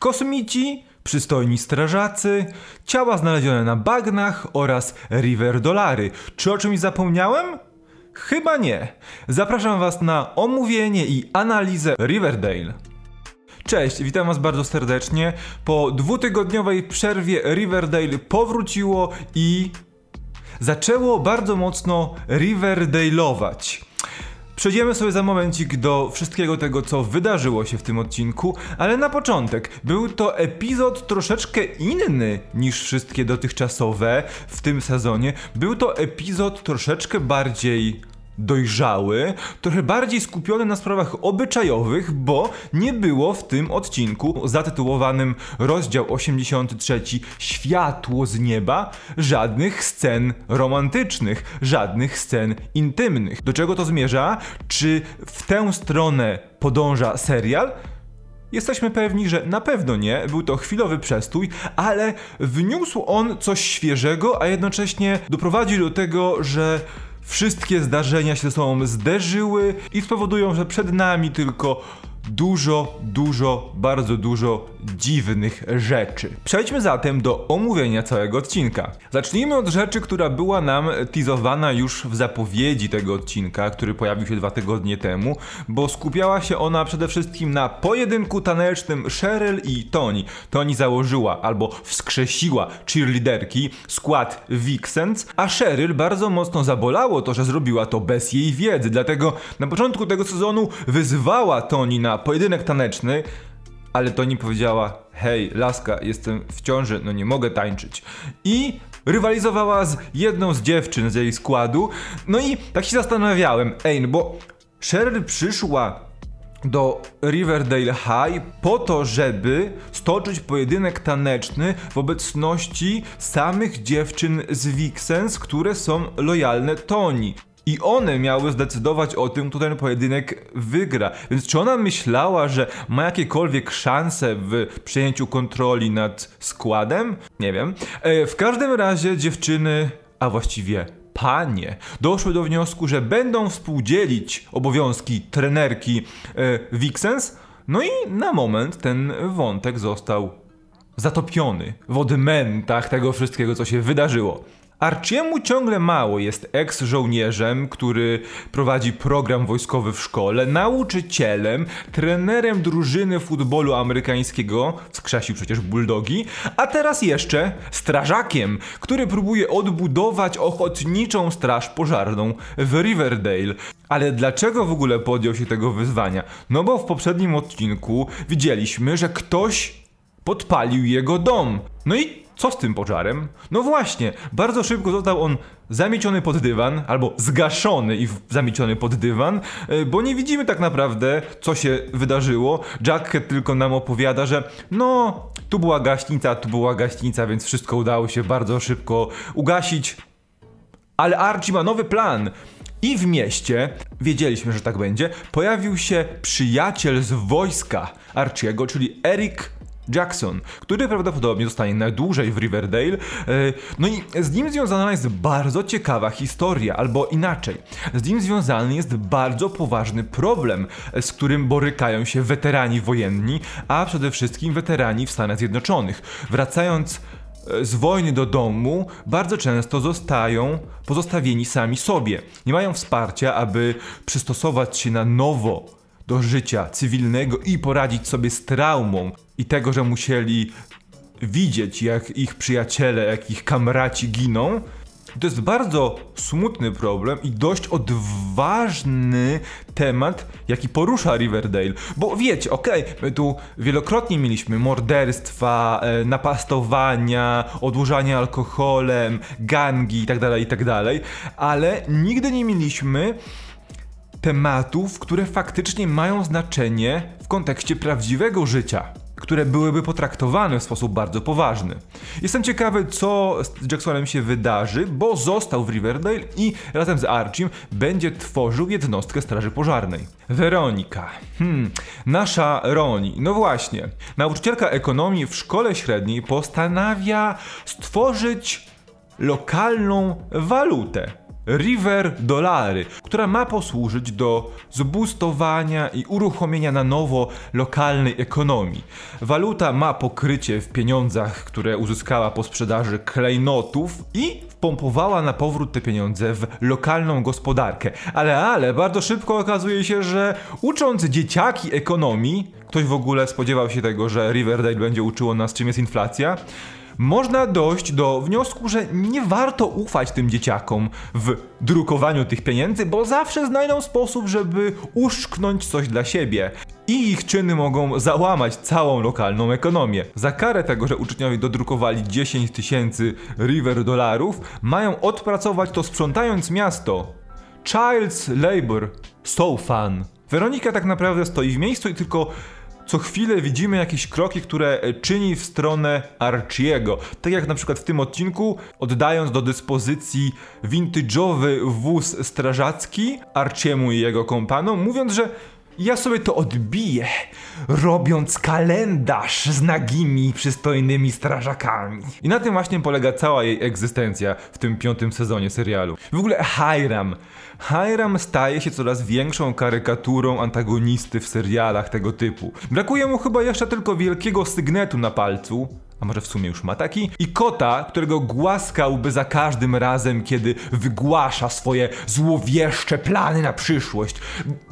Kosmici, przystojni strażacy, ciała znalezione na bagnach oraz river dolary. Czy o czymś zapomniałem? Chyba nie. Zapraszam Was na omówienie i analizę Riverdale. Cześć, witam Was bardzo serdecznie. Po dwutygodniowej przerwie Riverdale powróciło i zaczęło bardzo mocno Riverdale'ować. Przejdziemy sobie za momencik do wszystkiego tego, co wydarzyło się w tym odcinku, ale na początek był to epizod troszeczkę inny niż wszystkie dotychczasowe w tym sezonie. Był to epizod troszeczkę bardziej dojrzały, trochę bardziej skupiony na sprawach obyczajowych, bo nie było w tym odcinku zatytułowanym rozdział 83 Światło z nieba żadnych scen romantycznych, żadnych scen intymnych. Do czego to zmierza? Czy w tę stronę podąża serial? Jesteśmy pewni, że na pewno nie, był to chwilowy przestój, ale wniósł on coś świeżego, a jednocześnie doprowadził do tego, że Wszystkie zdarzenia się ze sobą zderzyły i spowodują, że przed nami tylko dużo, dużo, bardzo dużo dziwnych rzeczy. Przejdźmy zatem do omówienia całego odcinka. Zacznijmy od rzeczy, która była nam teasowana już w zapowiedzi tego odcinka, który pojawił się dwa tygodnie temu, bo skupiała się ona przede wszystkim na pojedynku tanecznym Cheryl i Toni. Toni założyła albo wskrzesiła cheerleaderki skład Vixens, a Cheryl bardzo mocno zabolało to, że zrobiła to bez jej wiedzy, dlatego na początku tego sezonu wyzwała Toni na pojedynek taneczny, ale Toni powiedziała: Hej, laska, jestem w ciąży, no nie mogę tańczyć. I rywalizowała z jedną z dziewczyn z jej składu. No i tak się zastanawiałem, ej, no bo Cheryl przyszła do Riverdale High po to, żeby stoczyć pojedynek taneczny w obecności samych dziewczyn z Vixens, które są lojalne Toni. I one miały zdecydować o tym, kto ten pojedynek wygra. Więc czy ona myślała, że ma jakiekolwiek szanse w przejęciu kontroli nad składem? Nie wiem. E, w każdym razie dziewczyny, a właściwie panie, doszły do wniosku, że będą współdzielić obowiązki trenerki e, Vixens. No i na moment ten wątek został zatopiony w odmętach tego wszystkiego, co się wydarzyło. Archiemu ciągle mało jest eks-żołnierzem, który prowadzi program wojskowy w szkole, nauczycielem, trenerem drużyny futbolu amerykańskiego, skrzesił przecież bulldogi, a teraz jeszcze strażakiem, który próbuje odbudować ochotniczą straż pożarną w Riverdale. Ale dlaczego w ogóle podjął się tego wyzwania? No bo w poprzednim odcinku widzieliśmy, że ktoś podpalił jego dom. No i co z tym pożarem? No właśnie, bardzo szybko został on zamieciony pod dywan, albo zgaszony i zamieciony pod dywan, e, bo nie widzimy tak naprawdę, co się wydarzyło. Jacket tylko nam opowiada, że no, tu była gaśnica, tu była gaśnica, więc wszystko udało się bardzo szybko ugasić. Ale Archie ma nowy plan. I w mieście, wiedzieliśmy, że tak będzie, pojawił się przyjaciel z wojska Archiego, czyli Eric Jackson, który prawdopodobnie zostanie najdłużej w Riverdale. E, no i z nim związana jest bardzo ciekawa historia, albo inaczej. Z nim związany jest bardzo poważny problem, z którym borykają się weterani wojenni, a przede wszystkim weterani w Stanach Zjednoczonych. Wracając e, z wojny do domu bardzo często zostają pozostawieni sami sobie. Nie mają wsparcia, aby przystosować się na nowo do życia cywilnego i poradzić sobie z traumą i tego, że musieli widzieć, jak ich przyjaciele, jak ich kamraci giną. To jest bardzo smutny problem i dość odważny temat, jaki porusza Riverdale. Bo wiecie, okej, okay, my tu wielokrotnie mieliśmy morderstwa, e, napastowania, odłużanie alkoholem, gangi itd., tak itd., tak ale nigdy nie mieliśmy tematów, które faktycznie mają znaczenie w kontekście prawdziwego życia które byłyby potraktowane w sposób bardzo poważny. Jestem ciekawy, co z Jacksonem się wydarzy, bo został w Riverdale i razem z Archiem będzie tworzył jednostkę Straży Pożarnej. Weronika. Hmm, nasza Roni. No właśnie. Nauczycielka ekonomii w szkole średniej postanawia stworzyć lokalną walutę River Dolary, która ma posłużyć do zbustowania i uruchomienia na nowo lokalnej ekonomii. Waluta ma pokrycie w pieniądzach, które uzyskała po sprzedaży klejnotów i wpompowała na powrót te pieniądze w lokalną gospodarkę. Ale, ale, bardzo szybko okazuje się, że ucząc dzieciaki ekonomii, ktoś w ogóle spodziewał się tego, że Riverdale będzie uczyło nas czym jest inflacja, można dojść do wniosku, że nie warto ufać tym dzieciakom w drukowaniu tych pieniędzy, bo zawsze znajdą sposób, żeby uszczknąć coś dla siebie. I ich czyny mogą załamać całą lokalną ekonomię. Za karę tego, że uczniowie dodrukowali 10 tysięcy river dolarów, mają odpracować to sprzątając miasto. Child's labor, so fun. Weronika tak naprawdę stoi w miejscu i tylko co chwilę widzimy jakieś kroki, które e, czyni w stronę Archiego. Tak jak na przykład w tym odcinku, oddając do dyspozycji vintage'owy wóz strażacki Archiemu i jego kompanom, mówiąc, że ja sobie to odbiję, robiąc kalendarz z nagimi, przystojnymi strażakami. I na tym właśnie polega cała jej egzystencja w tym piątym sezonie serialu. W ogóle Hiram. Hiram staje się coraz większą karykaturą antagonisty w serialach tego typu. Brakuje mu chyba jeszcze tylko wielkiego sygnetu na palcu, a może w sumie już ma taki, i kota, którego głaskałby za każdym razem, kiedy wygłasza swoje złowieszcze plany na przyszłość.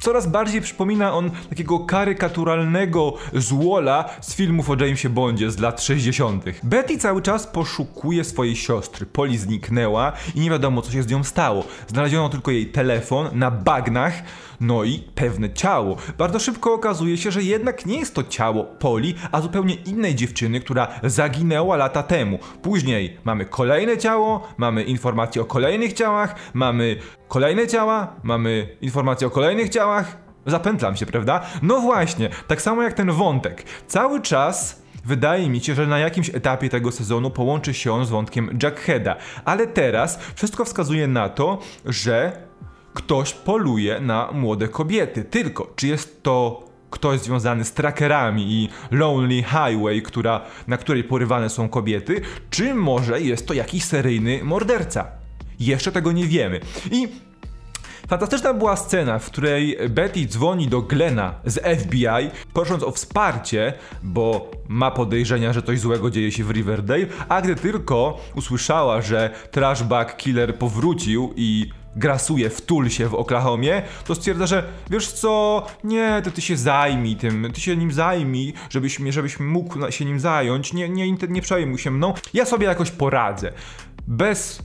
Coraz bardziej przypomina on takiego karykaturalnego złola z filmów o Jamesie Bondzie z lat 60. Betty cały czas poszukuje swojej siostry. Poli zniknęła i nie wiadomo co się z nią stało. Znaleziono tylko jej telefon na bagnach, no i pewne ciało. Bardzo szybko okazuje się, że jednak nie jest to ciało Poli, a zupełnie innej dziewczyny, która zaginęła lata temu. Później mamy kolejne ciało, mamy informacje o kolejnych ciałach, mamy kolejne ciała, mamy informacje o kolejnych ciałach. Zapętlam się, prawda? No właśnie, tak samo jak ten wątek. Cały czas wydaje mi się, że na jakimś etapie tego sezonu połączy się on z wątkiem Jackheada, ale teraz wszystko wskazuje na to, że ktoś poluje na młode kobiety. Tylko, czy jest to ktoś związany z trackerami i Lonely Highway, która, na której porywane są kobiety, czy może jest to jakiś seryjny morderca? Jeszcze tego nie wiemy. I Fantastyczna była scena, w której Betty dzwoni do Glena z FBI, prosząc o wsparcie, bo ma podejrzenia, że coś złego dzieje się w Riverdale, a gdy tylko usłyszała, że Trashback Killer powrócił i grasuje w Tulsie w Oklahomie, to stwierdza, że wiesz co, nie, to ty się zajmij tym, ty się nim zajmij, żebyś, żebyś mógł się nim zająć, nie, nie, nie przejmuj się mną, ja sobie jakoś poradzę. Bez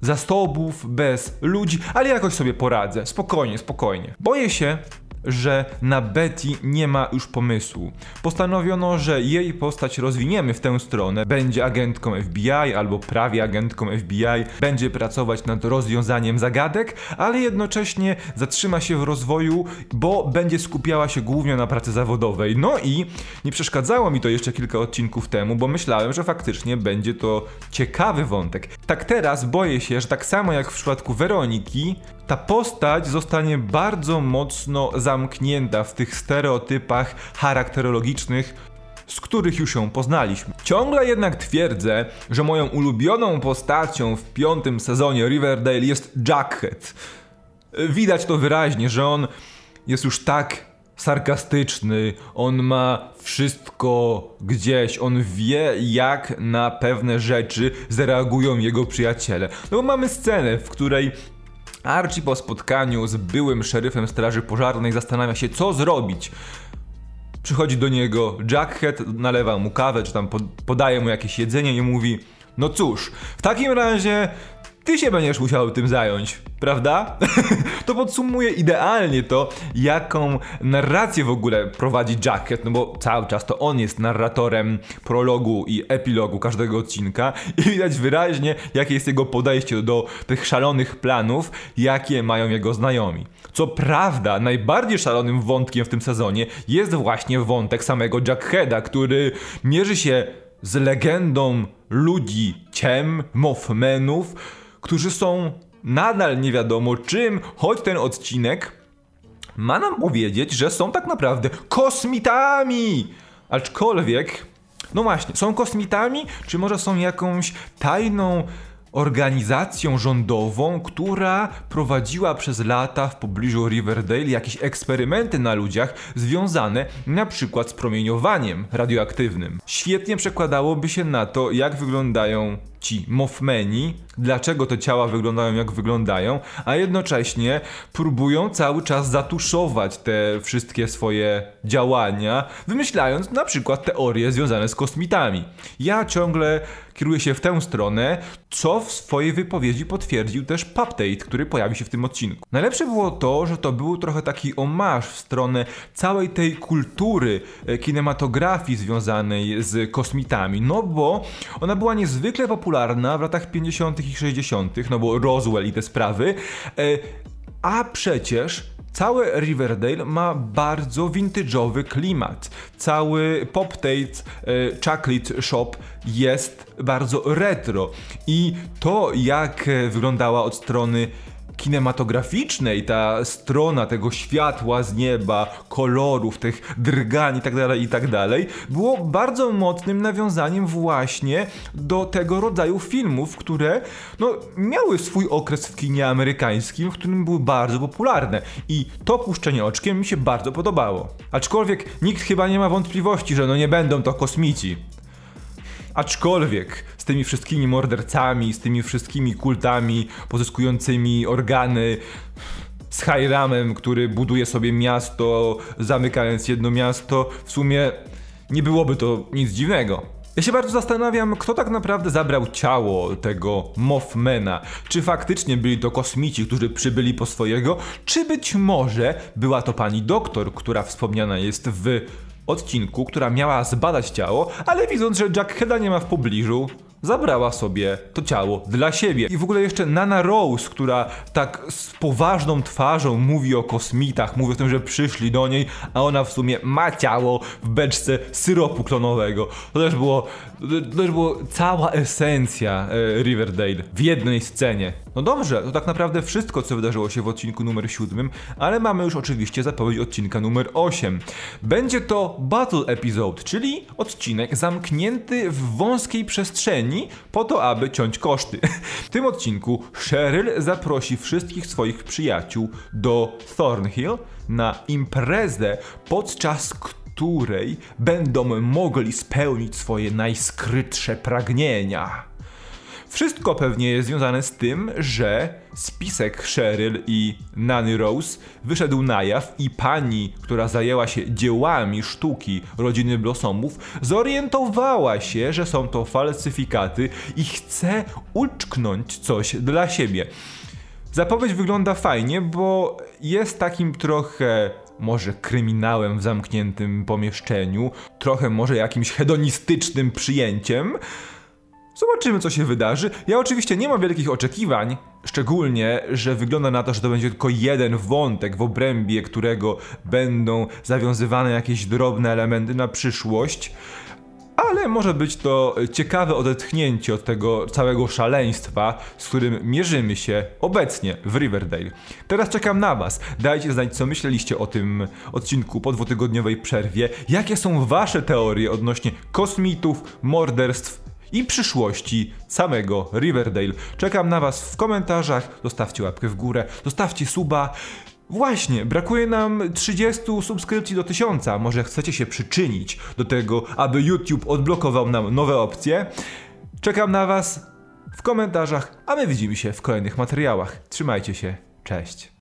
zasobów, bez ludzi, ale jakoś sobie poradzę. Spokojnie, spokojnie. Boję się, że na Betty nie ma już pomysłu. Postanowiono, że jej postać rozwiniemy w tę stronę. Będzie agentką FBI albo prawie agentką FBI, będzie pracować nad rozwiązaniem zagadek, ale jednocześnie zatrzyma się w rozwoju, bo będzie skupiała się głównie na pracy zawodowej. No i nie przeszkadzało mi to jeszcze kilka odcinków temu, bo myślałem, że faktycznie będzie to ciekawy wątek. Tak teraz boję się, że tak samo jak w przypadku Weroniki, ta postać zostanie bardzo mocno zamknięta w tych stereotypach charakterologicznych, z których już ją poznaliśmy. Ciągle jednak twierdzę, że moją ulubioną postacią w piątym sezonie Riverdale jest Jackhead. Widać to wyraźnie, że on jest już tak sarkastyczny, on ma wszystko gdzieś, on wie jak na pewne rzeczy zareagują jego przyjaciele. No bo mamy scenę, w której Archie po spotkaniu z byłym szeryfem Straży Pożarnej zastanawia się, co zrobić. Przychodzi do niego Jackhead, nalewa mu kawę, czy tam podaje mu jakieś jedzenie i mówi: No cóż, w takim razie ty się będziesz musiał tym zająć, prawda? to podsumuje idealnie to, jaką narrację w ogóle prowadzi Jacket, no bo cały czas to on jest narratorem prologu i epilogu każdego odcinka i widać wyraźnie, jakie jest jego podejście do tych szalonych planów, jakie mają jego znajomi. Co prawda, najbardziej szalonym wątkiem w tym sezonie jest właśnie wątek samego Jackheada, który mierzy się z legendą ludzi ciem, Mothmenów, którzy są nadal nie wiadomo czym, choć ten odcinek ma nam powiedzieć, że są tak naprawdę kosmitami. Aczkolwiek, no właśnie, są kosmitami, czy może są jakąś tajną organizacją rządową, która prowadziła przez lata w pobliżu Riverdale jakieś eksperymenty na ludziach związane na przykład z promieniowaniem radioaktywnym. Świetnie przekładałoby się na to, jak wyglądają ci Mothmeni, dlaczego te ciała wyglądają jak wyglądają, a jednocześnie próbują cały czas zatuszować te wszystkie swoje działania, wymyślając na przykład teorie związane z kosmitami. Ja ciągle kieruję się w tę stronę, co w swojej wypowiedzi potwierdził też Pupdate, który pojawi się w tym odcinku. Najlepsze było to, że to był trochę taki omarz w stronę całej tej kultury e, kinematografii związanej z kosmitami, no bo ona była niezwykle popularna w latach 50. i 60., no bo Roswell i te sprawy, e, a przecież Całe Riverdale ma bardzo vintage'owy klimat. Cały Pop Tate e, Chocolate Shop jest bardzo retro i to jak e, wyglądała od strony kinematograficznej, ta strona tego światła z nieba, kolorów, tych drgań i tak dalej, i tak było bardzo mocnym nawiązaniem właśnie do tego rodzaju filmów, które no, miały swój okres w kinie amerykańskim, w którym były bardzo popularne. I to puszczenie oczkiem mi się bardzo podobało. Aczkolwiek nikt chyba nie ma wątpliwości, że no nie będą to kosmici. Aczkolwiek z tymi wszystkimi mordercami, z tymi wszystkimi kultami pozyskującymi organy, z Hiramem, który buduje sobie miasto, zamykając jedno miasto, w sumie nie byłoby to nic dziwnego. Ja się bardzo zastanawiam, kto tak naprawdę zabrał ciało tego Mothmana. Czy faktycznie byli to kosmici, którzy przybyli po swojego, czy być może była to pani doktor, która wspomniana jest w odcinku, która miała zbadać ciało, ale widząc, że Jackheada nie ma w pobliżu, zabrała sobie to ciało dla siebie. I w ogóle jeszcze Nana Rose, która tak z poważną twarzą mówi o kosmitach, mówi o tym, że przyszli do niej, a ona w sumie ma ciało w beczce syropu klonowego. To też było, to też było cała esencja e, Riverdale w jednej scenie. No dobrze, to tak naprawdę wszystko, co wydarzyło się w odcinku numer 7, ale mamy już oczywiście zapowiedź odcinka numer 8. Będzie to Battle Episode, czyli odcinek zamknięty w wąskiej przestrzeni po to, aby ciąć koszty. W tym odcinku Cheryl zaprosi wszystkich swoich przyjaciół do Thornhill na imprezę, podczas której będą mogli spełnić swoje najskrytsze pragnienia. Wszystko pewnie jest związane z tym, że spisek Cheryl i Nanny Rose wyszedł na jaw i pani, która zajęła się dziełami sztuki rodziny Blossomów, zorientowała się, że są to falsyfikaty i chce uczknąć coś dla siebie. Zapowiedź wygląda fajnie, bo jest takim trochę może kryminałem w zamkniętym pomieszczeniu, trochę może jakimś hedonistycznym przyjęciem. Zobaczymy, co się wydarzy. Ja oczywiście nie mam wielkich oczekiwań, szczególnie, że wygląda na to, że to będzie tylko jeden wątek, w obrębie którego będą zawiązywane jakieś drobne elementy na przyszłość. Ale może być to ciekawe odetchnięcie od tego całego szaleństwa, z którym mierzymy się obecnie w Riverdale. Teraz czekam na Was. Dajcie znać, co myśleliście o tym odcinku po dwutygodniowej przerwie. Jakie są Wasze teorie odnośnie kosmitów, morderstw i przyszłości samego Riverdale. Czekam na Was w komentarzach, zostawcie łapkę w górę, zostawcie suba. Właśnie, brakuje nam 30 subskrypcji do 1000. Może chcecie się przyczynić do tego, aby YouTube odblokował nam nowe opcje? Czekam na Was w komentarzach, a my widzimy się w kolejnych materiałach. Trzymajcie się, cześć.